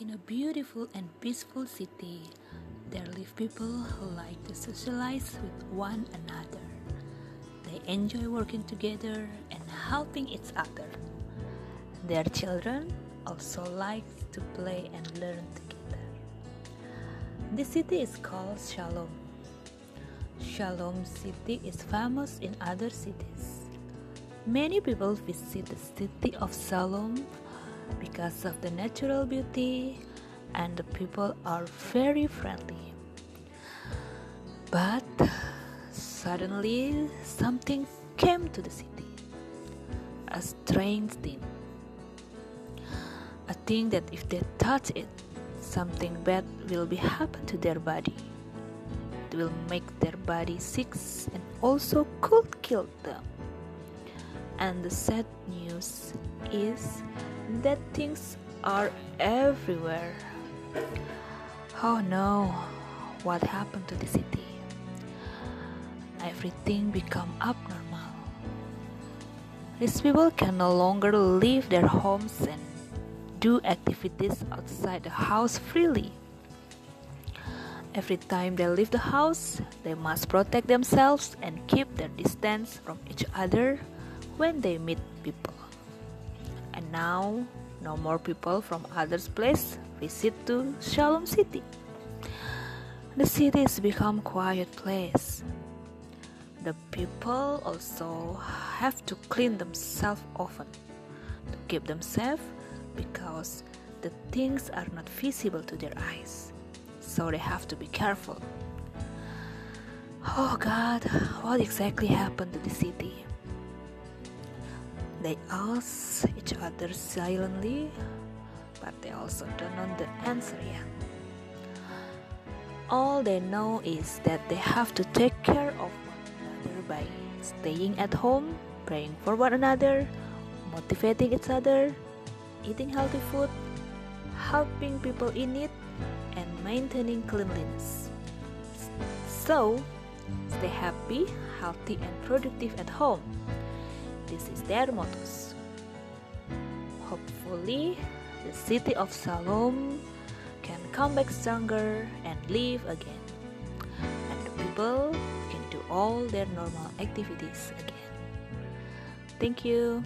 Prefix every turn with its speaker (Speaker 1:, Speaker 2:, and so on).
Speaker 1: In a beautiful and peaceful city, there live people who like to socialize with one another. They enjoy working together and helping each other. Their children also like to play and learn together. This city is called Shalom. Shalom City is famous in other cities. Many people visit the city of Shalom because of the natural beauty and the people are very friendly. But suddenly something came to the city. A strange thing. A thing that if they touch it, something bad will be happen to their body. It will make their body sick and also could kill them. And the sad news is that things are everywhere. Oh no, what happened to the city? Everything become abnormal. These people can no longer leave their homes and do activities outside the house freely. Every time they leave the house, they must protect themselves and keep their distance from each other when they meet people. And now, no more people from others place visit to Shalom City. The city has become quiet place. The people also have to clean themselves often to keep them safe because the things are not visible to their eyes. So they have to be careful. Oh God, what exactly happened to the city? They ask each other silently, but they also don't know the answer yet. All they know is that they have to take care of one another by staying at home, praying for one another, motivating each other, eating healthy food, helping people in need, and maintaining cleanliness. So, stay happy, healthy, and productive at home. This is their mottos. Hopefully, the city of Shalom can come back stronger and live again, and the people can do all their normal activities again. Thank you.